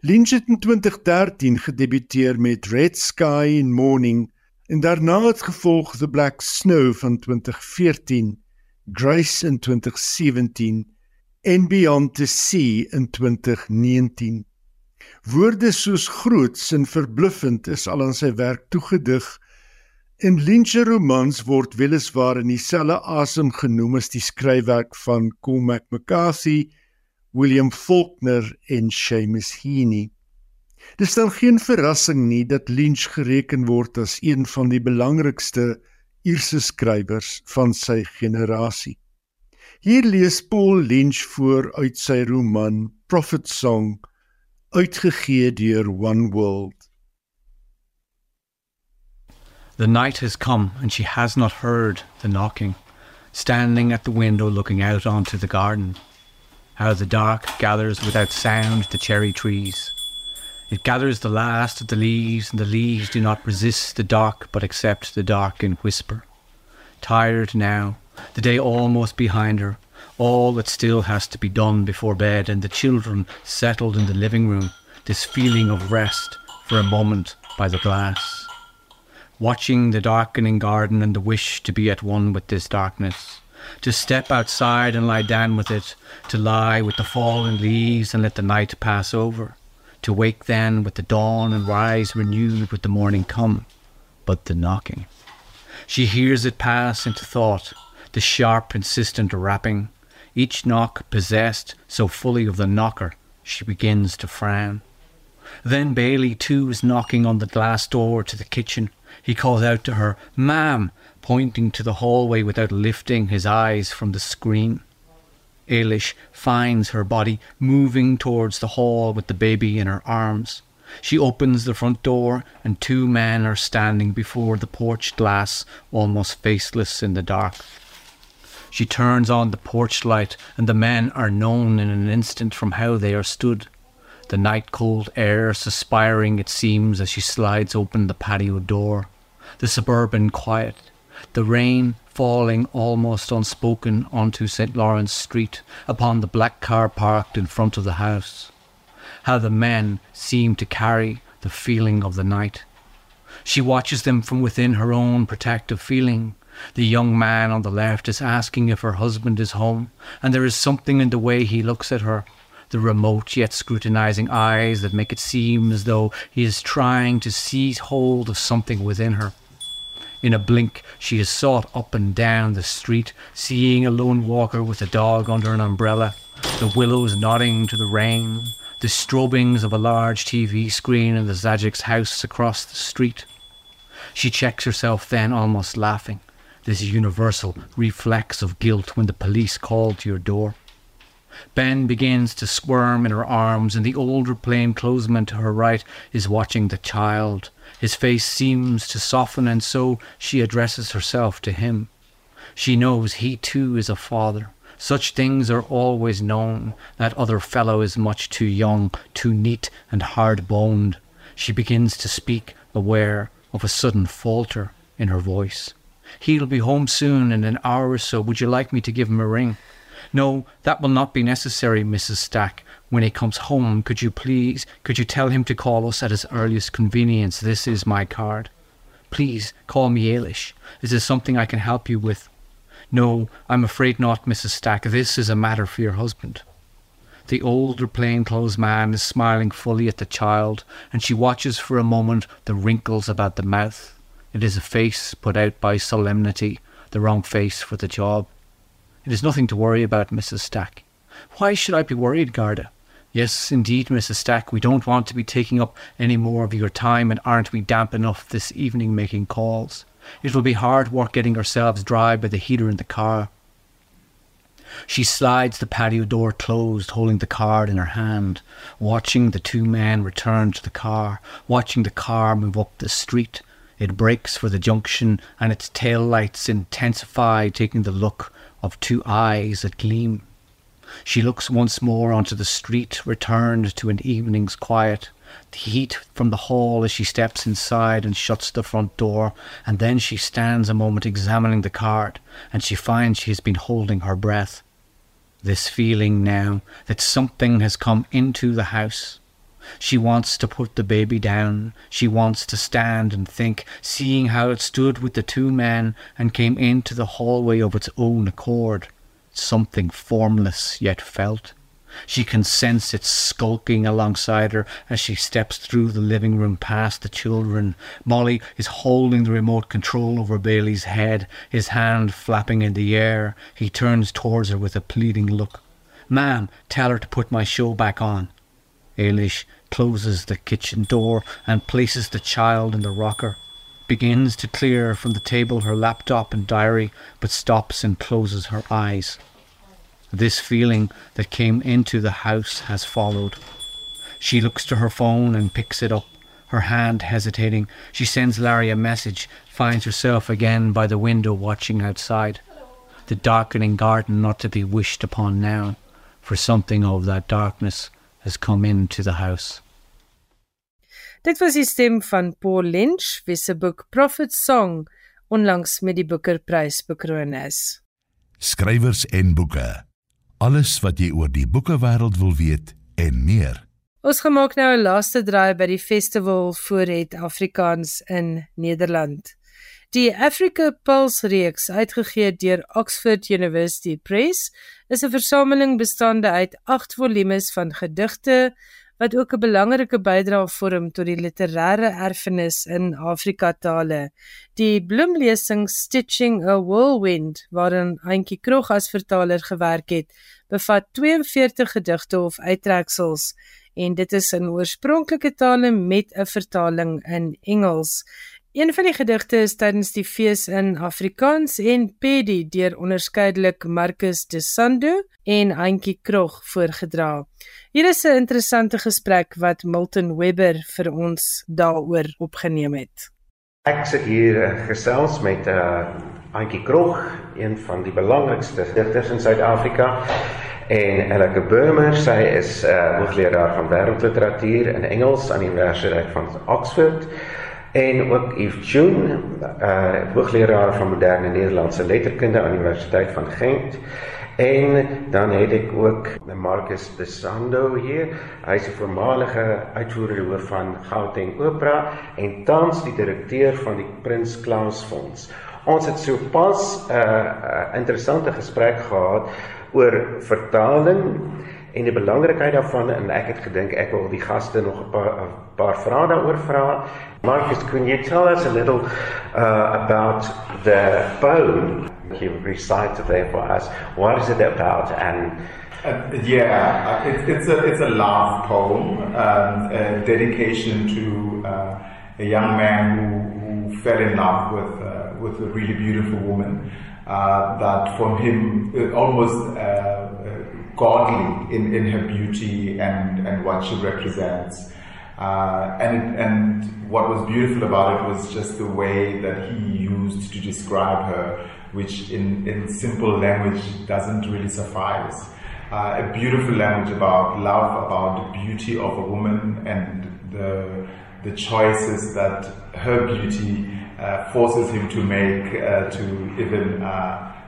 Lynch het in 2013 gedebuteer met Red Sky in Morning En daarna het gevolg The Black Snow van 2014, Grace in 2017 en Beyond the Sea in 2019. Woorde soos groots en verbluffend is al aan sy werk toegedig. En Lynch se romans word weliswaar in dieselfde asem genoem as die skryfwerk van Cormac McCarthy, William Faulkner en Seamus Heaney. Dis dan geen verrassing nie dat Lynch gereken word as een van die belangrikste Ierse skrywers van sy generasie. Hier lees Paul Lynch voor uit sy roman Prophet Song, uitgegee deur One World. The night has come and she has not heard the knocking, standing at the window looking out onto the garden. How the dark gathers without sound the cherry trees. It gathers the last of the leaves, and the leaves do not resist the dark but accept the dark in whisper. Tired now, the day almost behind her, all that still has to be done before bed, and the children settled in the living room, this feeling of rest for a moment by the glass. Watching the darkening garden and the wish to be at one with this darkness, to step outside and lie down with it, to lie with the fallen leaves and let the night pass over to wake then with the dawn and rise renewed with the morning come, but the knocking. She hears it pass into thought, the sharp, insistent rapping. Each knock possessed so fully of the knocker, she begins to frown. Then Bailey, too, is knocking on the glass door to the kitchen. He calls out to her, Ma'am, pointing to the hallway without lifting his eyes from the screen. Ailish finds her body moving towards the hall with the baby in her arms. She opens the front door, and two men are standing before the porch glass, almost faceless in the dark. She turns on the porch light, and the men are known in an instant from how they are stood. The night cold air suspiring, it seems, as she slides open the patio door. The suburban quiet. The rain falling almost unspoken onto St. Lawrence Street upon the black car parked in front of the house. How the men seem to carry the feeling of the night. She watches them from within her own protective feeling the young man on the left is asking if her husband is home, and there is something in the way he looks at her, the remote yet scrutinizing eyes that make it seem as though he is trying to seize hold of something within her. In a blink, she is sought up and down the street, seeing a lone walker with a dog under an umbrella, the willows nodding to the rain, the strobings of a large TV screen in the Zajic's house across the street. She checks herself then, almost laughing this universal reflex of guilt when the police call to your door. Ben begins to squirm in her arms, and the older plainclothesman to her right is watching the child. His face seems to soften, and so she addresses herself to him. She knows he too is a father. Such things are always known. That other fellow is much too young, too neat and hard boned. She begins to speak, aware of a sudden falter in her voice. He'll be home soon in an hour or so. Would you like me to give him a ring? No, that will not be necessary, Mrs. Stack. When he comes home, could you please, could you tell him to call us at his earliest convenience? This is my card. Please call me Ailish. Is there something I can help you with? No, I'm afraid not, Mrs. Stack. This is a matter for your husband. The older plainclothes man is smiling fully at the child, and she watches for a moment the wrinkles about the mouth it is a face put out by solemnity, the wrong face for the job. It is nothing to worry about, Mrs. Stack. Why should I be worried, Garda? Yes, indeed, Mrs. Stack, we don't want to be taking up any more of your time, and aren't we damp enough this evening making calls? It will be hard work getting ourselves dry by the heater in the car. She slides the patio door closed, holding the card in her hand, watching the two men return to the car, watching the car move up the street, it breaks for the junction and its tail lights intensify, taking the look of two eyes that gleam. She looks once more onto the street, returned to an evening's quiet. The heat from the hall as she steps inside and shuts the front door, and then she stands a moment examining the card, and she finds she has been holding her breath. This feeling now that something has come into the house, she wants to put the baby down. She wants to stand and think, seeing how it stood with the two men and came into the hallway of its own accord. Something formless yet felt. She can sense it skulking alongside her as she steps through the living room past the children. Molly is holding the remote control over Bailey's head, his hand flapping in the air. He turns towards her with a pleading look. Ma'am, tell her to put my show back on. Ailish closes the kitchen door and places the child in the rocker. Begins to clear from the table her laptop and diary, but stops and closes her eyes. This feeling that came into the house has followed. She looks to her phone and picks it up, her hand hesitating. She sends Larry a message, finds herself again by the window watching outside. The darkening garden not to be wished upon now, for something of that darkness has come into the house. Dit was die stem van Paul Lynch, wie se boek Prophet Song onlangs met die Booker-prys bekroon is. Skrywers en boeke. Alles wat jy oor die boekewêreld wil weet en meer. Ons gemaak nou 'n laaste draai by die festival voor het Afrikaans in Nederland. Die Africa Pulse reeks, uitgegee deur Oxford University Press, is 'n versameling bestaande uit 8 volumes van gedigte, wat ook 'n belangrike bydrae vorm tot die literêre erfenis in Afrika tale. Die bloemlesing Stitching a Whirlwind, waarin Antjie Krog as vertaler gewerk het, bevat 42 gedigte of uittreksels en dit is in oorspronklike tale met 'n vertaling in Engels. Een van die gedigte is tydens die fees in Afrikaans en Pedi deur onderskeidelik Marcus de Sando en Antjie Krog voorgedra. Hier is 'n interessante gesprek wat Milton Webber vir ons daaroor opgeneem het. Ek sit hier eh, gesels met 'n uh, eh, Antjie Krog, een van die belangrikste digters in Suid-Afrika. En Elke Burmer, sy is 'n uh, hoogleraar van wêreldliteratuur in Engels aan die Universiteit van Oxford en ook Yves June, uh, hoogleraar van moderne Nederlandse letterkunde aan die Universiteit van Gent. En dan het ek ook Marcus Besando hier. Hy's 'n voormalige uitvoerende hoof van Gauteng Opera en tans die direkteur van die Prins Claus Fonds. Ons het sopas 'n uh, uh, interessante gesprek gehad oor vertaling en die belangrikheid daarvan en ek het gedink ek wil die gaste nog 'n paar paar vrae daaroor vra. Marcus, can you tell us a little uh, about the poem you recite there for us? What is it about and uh, yeah, uh, it, it's a it's a love poem, um, a dedication to uh, a young man who, who fell in love with uh, with a really beautiful woman. Uh, that for him almost godly in, in her beauty and, and what she represents. Uh, and, and what was beautiful about it was just the way that he used to describe her, which in, in simple language doesn't really suffice. Uh, a beautiful language about love, about the beauty of a woman and the, the choices that her beauty uh, forces him to make uh, to even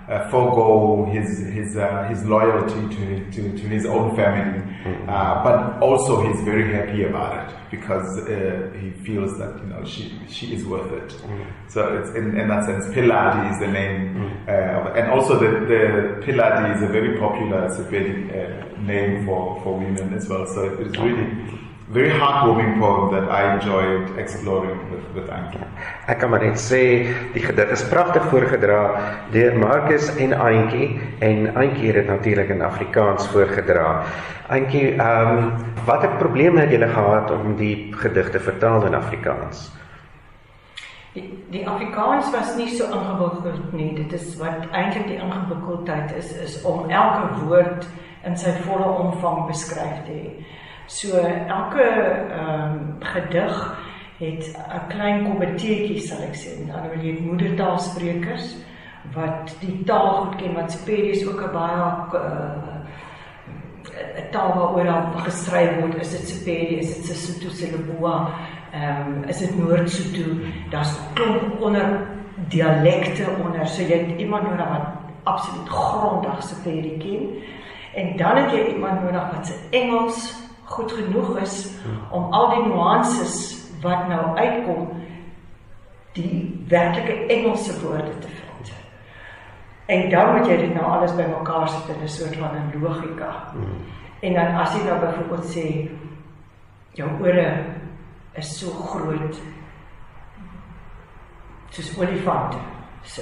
uh, uh, forego his his uh, his loyalty to, to, to his own family, mm-hmm. uh, but also he's very happy about it because uh, he feels that you know she she is worth it. Mm-hmm. So it's in, in that sense, Piladi is the name, mm-hmm. and also the the Piladi is a very popular Sepedi uh, name for for women as well. So it's really very heartwarming poem that I enjoyed exploring with with Antjie. Ek kan maar net sê die gedig is pragtig voorgedra deur Marcus en Antjie en Antjie het dit natuurlik in Afrikaans voorgedra. Antjie, ehm um, watter probleme het julle gehad om die gedig te vertaal in Afrikaans? Die, die Afrikaans was nie so ingewikkeld nie. Dit is wat eintlik die ingewikkeldheid is is om elke woord in sy volle omvang beskryf te hê. So elke ehm um, gedig het 'n klein komiteetjie sal ek sê. Dan wil jy moedertaalsprekers wat die taal goed ken wat Sepedi ook 'n baie uh, 'n taal waaroor daar geskryf word. Is dit Sepedi? Is dit Sesotho Seleboa? Ehm um, is dit Noord-Sotho? Daar's klomp onder dialekte onder. So jy het iemand nodig wat absoluut grondig Sepedi ken. En dan het jy iemand nodig wat se Engels goed genoeg is om al die nuances wat nou uitkom die werklike Engelse woorde te vind. En dan moet jy dit nou alles bymekaar sit in 'n soort van 'n logika. En dan as jy nou byvoorbeeld sê jou ore is so groot soos olifante. So.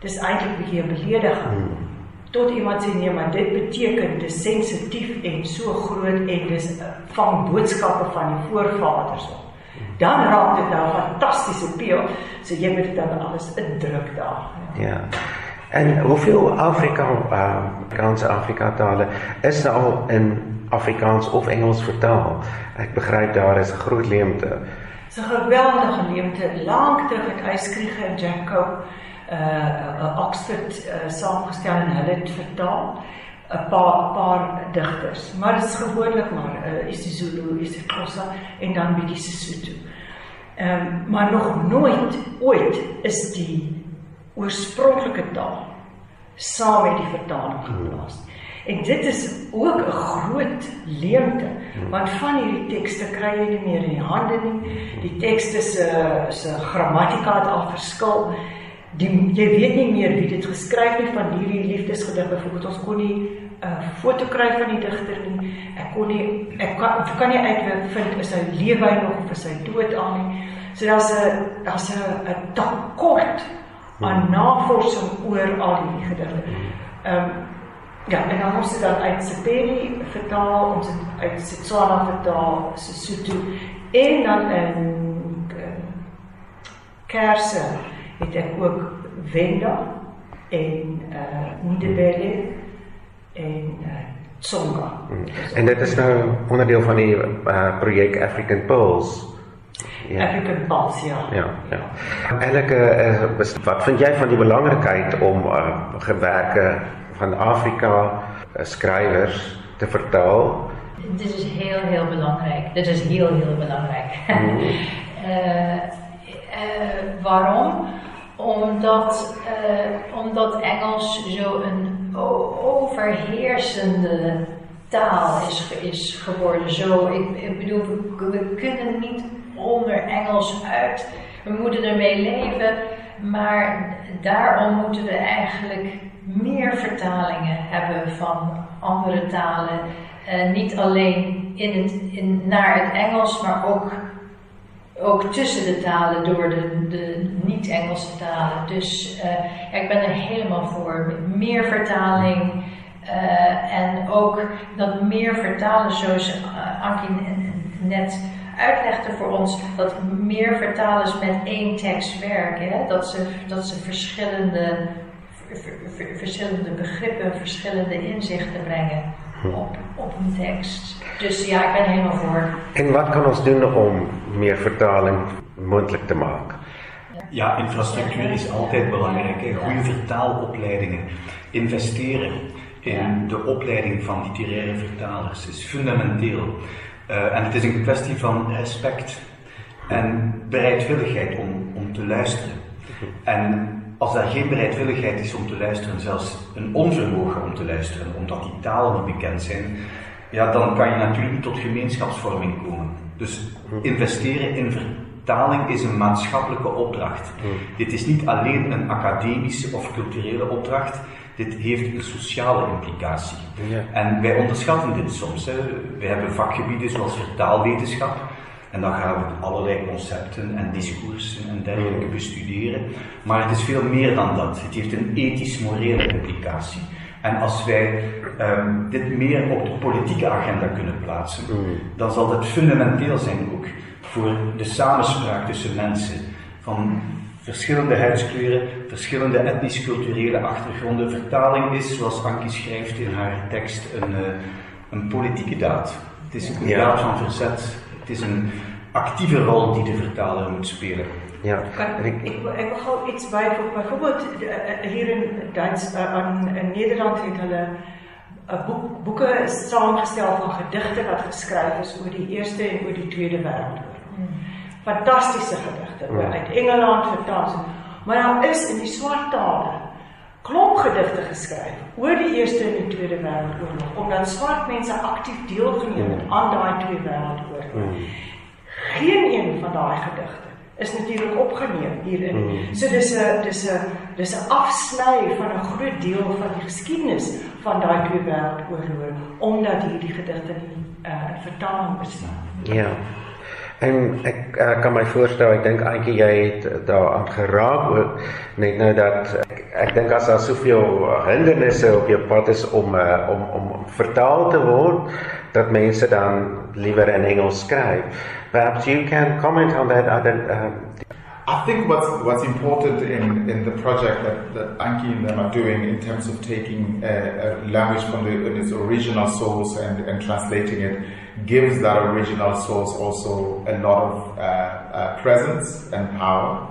Dis eintlik 'n bietjie 'n belediging. Hmm tot iemand sê nee maar dit beteken dis sensitief en so groot en dis eh, van boodskappe van die voorvaders op. Dan raak dit nou fantastiese peel. So jy moet dit dan alles indruk daar. Ja. En hoeveel Afrika uh Afrika tale is nou al in Afrikaans of Engels vertaal? Ek begryp daar is 'n groot leemte. 'n geweldige leemte. Lank terug het Eyskriege en Jack Cope uh, uh Oxford uh, saamgestel en hulle het vertaal 'n paar paar digters maar dit is gewoonlik maar uh, is die Zulu is die Xhosa en dan bietjie Sesotho. Ehm um, maar nog nooit ooit is die oorspronklike taal saam met die vertaling geplaas. En dit is ook 'n groot leemte want van hierdie tekste kry jy nie meer in die hande nie. Die tekste se se grammatika het al verskil die jy weet nie meer wie dit geskryf het van hierdie liefdesgedig byvoorbeeld ons kon nie 'n foto kry van die digter nie. Ek kon nie ek kan kan nie uitvind is hy lewe hy nog of is hy dood al nie. So daar's 'n daar's 'n 'n tekort aan navorsing oor al hierdie gedigte. Ehm um, ja, en dan ons het dan uit Sepeli vertaal, ons het uit Setswana vertaal, Sesotho en dan in Kerse het ek ook Wenda en uh Ndebele en uh Tsonga. Hmm. En dit is nou onderdeel van die uh projek African Pearls. Ja. African Pearls, ja. Ja, ja. Elke uh, wat vind jy van die belangrikheid om uh gewerke van Afrika uh, skrywers te vertaal? Dit is heel heel belangrijk. Dit is heel heel belangrijk. Mm. uh, uh, waarom? Omdat, uh, omdat Engels zo een overheersende taal is, is geworden. Zo, ik, ik bedoel, we, kunnen niet onder Engels uit. We moeten ermee leven. Maar daarom moeten we eigenlijk meer vertalingen hebben van andere talen. Uh, niet alleen in het, in, naar het Engels, maar ook ook tussen de talen door de, de niet-Engelse talen. Dus ja, ik ben er helemaal voor. Meer vertaling uh, en ook dat meer vertalen, zoals uh, Ankie net uitlegde voor ons, dat meer vertalers met één tekst werken. Hè? Dat, ze, dat ze verschillende, verschillende begrippen, verschillende inzichten brengen op, op een tekst. Dus ja, ik ben helemaal voor. En wat kan ons doen om meer vertaling mondelijk te maken? Ja, infrastructuur is altijd belangrijk. Hè. Goede vertaalopleidingen. Investeren in de opleiding van literaire vertalers is fundamenteel. Uh, en het is een kwestie van respect en bereidwilligheid om, om te luisteren. En als daar geen bereidwilligheid is om te luisteren, zelfs een onvermogen om te luisteren, omdat die talen niet bekend zijn, ja, dan kan je natuurlijk niet tot gemeenschapsvorming komen. Dus investeren in vertaling is een maatschappelijke opdracht. Dit is niet alleen een academische of culturele opdracht, dit heeft een sociale implicatie. En wij onderschatten dit soms. Hè. We hebben vakgebieden zoals vertaalwetenschap, en dan gaan we allerlei concepten en discoursen en dergelijke bestuderen. Maar het is veel meer dan dat. Het heeft een ethisch-morele implicatie. En als wij um, dit meer op de politieke agenda kunnen plaatsen, dan zal dat fundamenteel zijn ook voor de samenspraak tussen mensen van verschillende huidskleuren, verschillende etnisch-culturele achtergronden. Vertaling is, zoals Ankie schrijft in haar tekst, een, uh, een politieke daad. Het is een daad van verzet. Het is een actieve rol die de vertaler moet spelen. Ja. Kan, ik, ik, ik wil gauw iets bijvoegen. Bijvoorbeeld hier in, Duits, uh, in Nederland heeft hulle uh, boek, boeken samengesteld van gedichten wat geschreven is over die Eerste en over die Tweede Wereldoorlog. Mm. Fantastische gedichten, mm. uit Engeland vertaald. Maar daar is in die zwart talen klomp gedigte geskryf oor die Eerste en die Tweede Wêreldoorlog omdat swart mense aktief deelgeneem het aan daai twee wêreldoorloë. Geen een van daai gedigte is natuurlik opgeneem hierin. So dis 'n dis 'n dis 'n afsny van 'n groot deel van die geskiedenis van daai twee wêreldoorloë omdat hierdie gedigte nie uh, in vertaling bestaan. Ja. En ek uh, kan my voorstel, ek dink eintlik jy het daaraan geraak ook net nou dat ek, ek dink as daar soveel hindernisse op jou pad is om uh, om om vertaal te word dat mense dan liewer in Engels skryf. Perhaps you can comment on that other um, I think what's what's important in, in the project that, that Anki and them are doing in terms of taking a, a language from the, its original source and, and translating it gives that original source also a lot of uh, uh, presence and power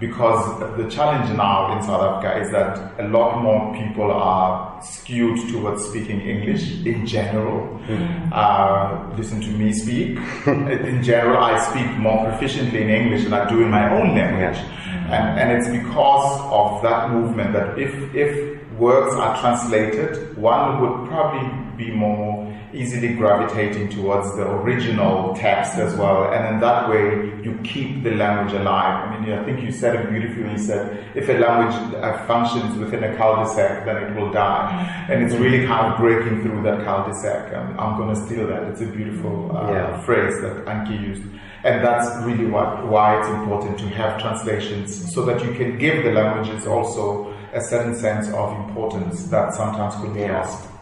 because the challenge now in South Africa is that a lot more people are skewed towards speaking English in general. Mm. Uh, listen to me speak. in general, I speak more proficiently in English than I do in my own language. Mm. And, and it's because of that movement that if, if words are translated, one would probably be more easily gravitating towards the original text as well. And in that way, you keep the language alive. I mean, I think you said it beautifully. You said, if a language uh, functions within a cul-de-sac, then it will die. And it's really kind of breaking through that cul-de-sac. Um, I'm going to steal that. It's a beautiful uh, yeah. phrase that Anki used. And that's really what, why it's important to have translations so that you can give the languages also a certain sense of importance that sometimes could be lost.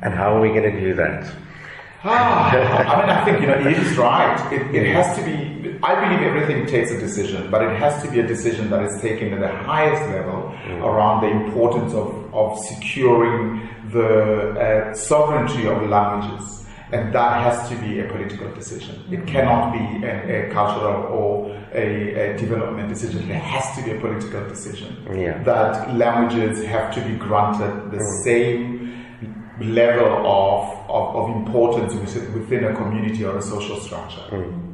And how are we going to do that? Ah, I mean, I think, you know, he is right. It, it has to be, I believe everything takes a decision, but it has to be a decision that is taken at the highest level mm. around the importance of, of securing the uh, sovereignty of languages and that has to be a political decision. It cannot be a, a cultural or a, a, development decision. It has to be a political decision. Yeah. That languages have to be granted the mm. same level of, of, of, importance within a community or a social structure. Mm.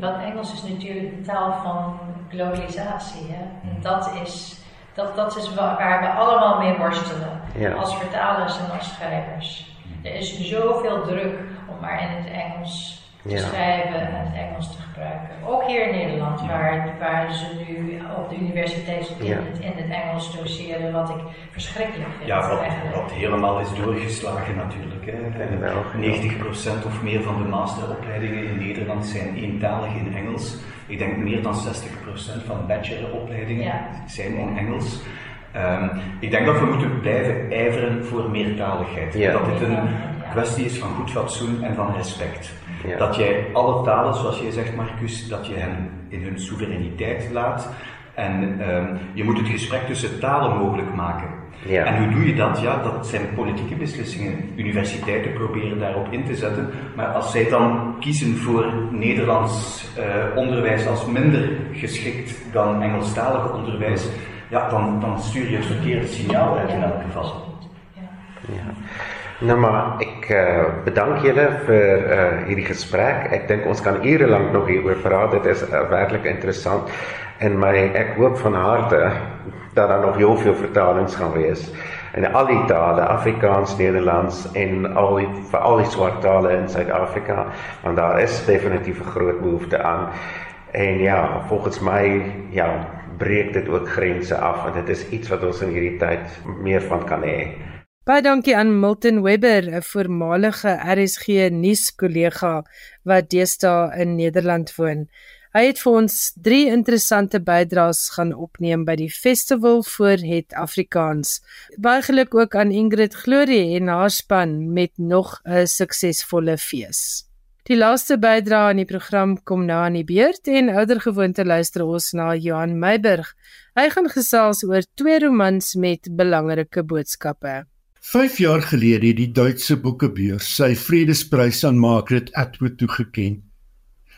Want Engels is natuurlijk de taal van globalisatie. Hè? En dat is, dat, dat is waar we allemaal mee worstelen. Ja. Als vertalers en als schrijvers. Er is zoveel druk om maar in het Engels te ja. schrijven en het Engels te gebruiken. Ook hier in Nederland, waar, waar ze nu op de universiteit in, ja. het, in het Engels doseren, wat ik verschrikkelijk vind. Ja, wat, wat helemaal is doorgeslagen natuurlijk. Hè. En 90% of meer van de masteropleidingen in Nederland zijn eentalig in Engels. Ik denk meer dan 60% van bacheloropleidingen ja. zijn in Engels. Um, ik denk dat we moeten blijven ijveren voor meertaligheid. Ja. Dat dit een kwestie is van goed fatsoen en van respect. Ja. Dat jij alle talen, zoals jij zegt Marcus, dat je hen in hun soevereiniteit laat. En um, je moet het gesprek tussen talen mogelijk maken. Ja. En hoe doe je dat? Ja, dat zijn politieke beslissingen. Universiteiten proberen daarop in te zetten. Maar als zij dan kiezen voor Nederlands uh, onderwijs als minder geschikt dan Engelstalig onderwijs, ja, dan, dan stuur je het verkeerde signaal uit in elk geval. Ja. Nou maar ek uh, bedank julle vir uh, hierdie gesprek. Ek dink ons kan ure lank nog hieroor praat. Dit is uh, werklik interessant en my ek hoop van harte dat daar nog heel veel vertalings gaan wees in al die tale, Afrikaans, Nederlands en al die vir al die swart tale in Suid-Afrika, want daar is definitief 'n groot behoefte aan. En ja, volgens my ja, breek dit ook grense af en dit is iets wat ons in hierdie tyd meer van kan hê. Baie dankie aan Milton Webber, 'n voormalige RSG nuuskollega wat deesdae in Nederland woon. Hy het vir ons drie interessante bydraes gaan opneem by die festival vir het Afrikaans. Baie geluk ook aan Ingrid Glorie en haar span met nog 'n suksesvolle fees. Die laaste bydrae aan die program kom na aan die beurt en oudergewoonte luister ons na Johan Meiburg. Hy gaan gesels oor twee romans met belangrike boodskappe. 5 jaar gelede het die Duitse boekebeurs sy Vredesprys aan Margaret Atwood toegekend.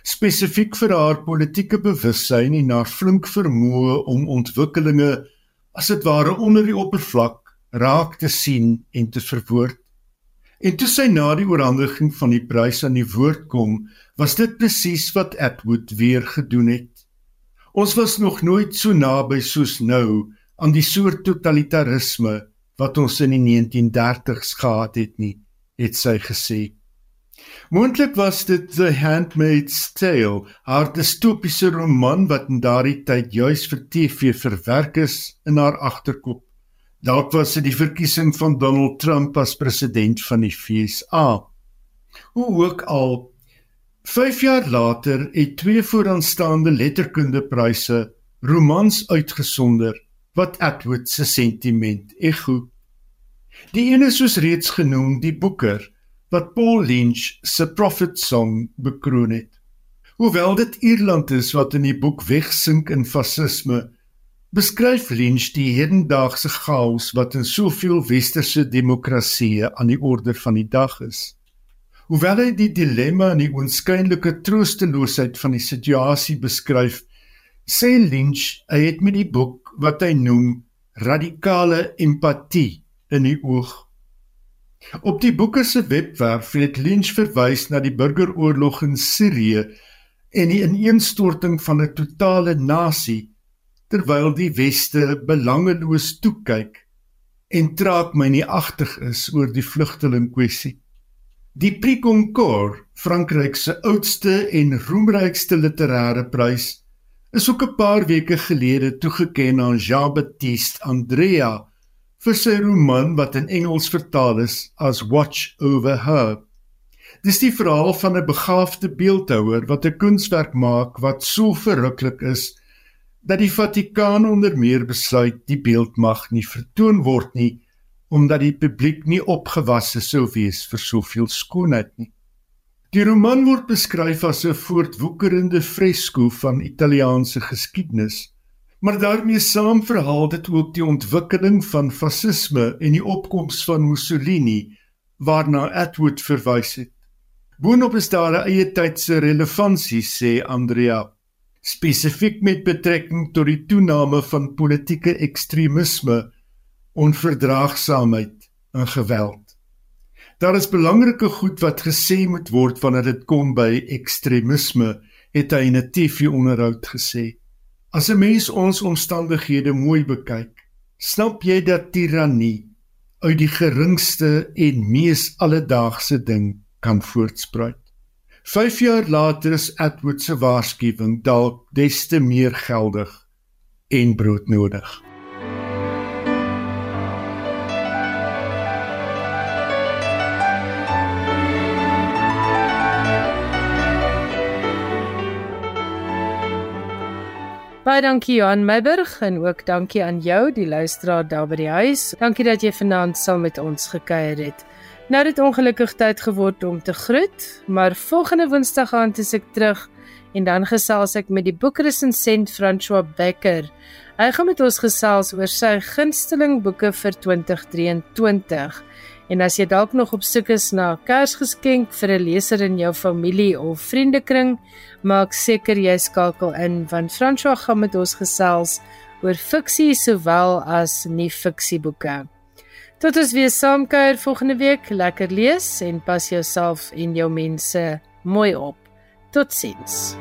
Spesifiek vir haar politieke bewussyn en haar flink vermoë om ontwikkelinge as dit ware onder die oppervlak raak te sien en te verwoord. En toe sy na die oorhandiging van die prys aan die woord kom, was dit presies wat Atwood weer gedoen het. Ons was nog nooit so naby soos nou aan die soort totalitarisme wat ons in die 1930s gehad het nie, het sy gesê. Moontlik was dit The Handmaid's Tale, haar distopiese roman wat in daardie tyd juis vir TV verwerk is in haar agterkop. Dalk was dit die verkiesing van Donald Trump as president van die FSA. Hoe ook al 5 jaar later het twee vooraanstaande letterkundepryse romans uitgesonder wat Atwood se sentiment ego. Die een is soos reeds genoem die Booker wat Paul Lynch se Prophet Song bekroon het. Hoewel dit Ierland is wat in die boek wegsink in fasisme, beskryf Lynch die hedendaagse chaos wat in soveel westerse demokratieë aan die orde van die dag is. Hoewel hy die dilemma en die onskynlike troosteloosheid van die situasie beskryf, sê Lynch hy het met die boek wat hy noem radikale empatie in die oog. Op die boeke se webwerf het Lynch verwys na die burgeroorlog in Sirië en die ineenstorting van 'n totale nasie terwyl die weste belangeloos toe kyk en traak my nie agtig is oor die vlugteling kwessie. Die Prix Goncourt, Frankryk se oudste en roemrykste literêre prys, is ook 'n paar weke gelede toegekend aan Jean-Baptiste Andrea vir sy roman wat in Engels vertaal is as Watch Over Her. Dis die verhaal van 'n begaafde beeldhouer wat 'n kunswerk maak wat so verruklik is dat die Vatikaan onder meer besluit die beeld mag nie vertoon word nie omdat die publiek nie opgewasse sou wees vir soveel skoonheid nie. Die roman word beskryf as 'n voortwoekerende fresko van Italiaanse geskiedenis, maar daarmee saam verhaal dit ook die ontwikkeling van fasisme en die opkoms van Mussolini waarna Atwood verwys het. Boonop is daar 'n eie tydse relevantie sê Andrea, spesifiek met betrekking tot die toename van politieke ekstremisme, onverdraagsaamheid en geweld. Daar is belangrike goed wat gesê moet word wanneer dit kom by ekstremisme, het hy in 'n TV-onderhoud gesê. As 'n mens ons omstandighede mooi bekyk, snap jy dat tirannie uit die geringste en mees alledaagse ding kan voortspruit. 5 jaar later is Edward se waarskuwing dalk des te meer geldig en broodnodig. Baie dankie Johan Meiburg en ook dankie aan jou die luisteraar daar by die huis. Dankie dat jy vanaand saam met ons gekuier het. Nou dit ongelukkig tyd geword om te groet, maar volgende Woensdag aand is ek terug en dan gesels ek met die boekresensent François Becker. Hy gaan met ons gesels oor sy gunsteling boeke vir 2023. En as jy dalk nog op soek is na 'n Kersgeskenk vir 'n leser in jou familie of vriendekring, maak seker jy skakel in want François gaan met ons gesels oor fiksie sowel as nie fiksieboeke. Tot ons weer saamkuier volgende week, lekker lees en pas jouself en jou mense mooi op. Totsiens.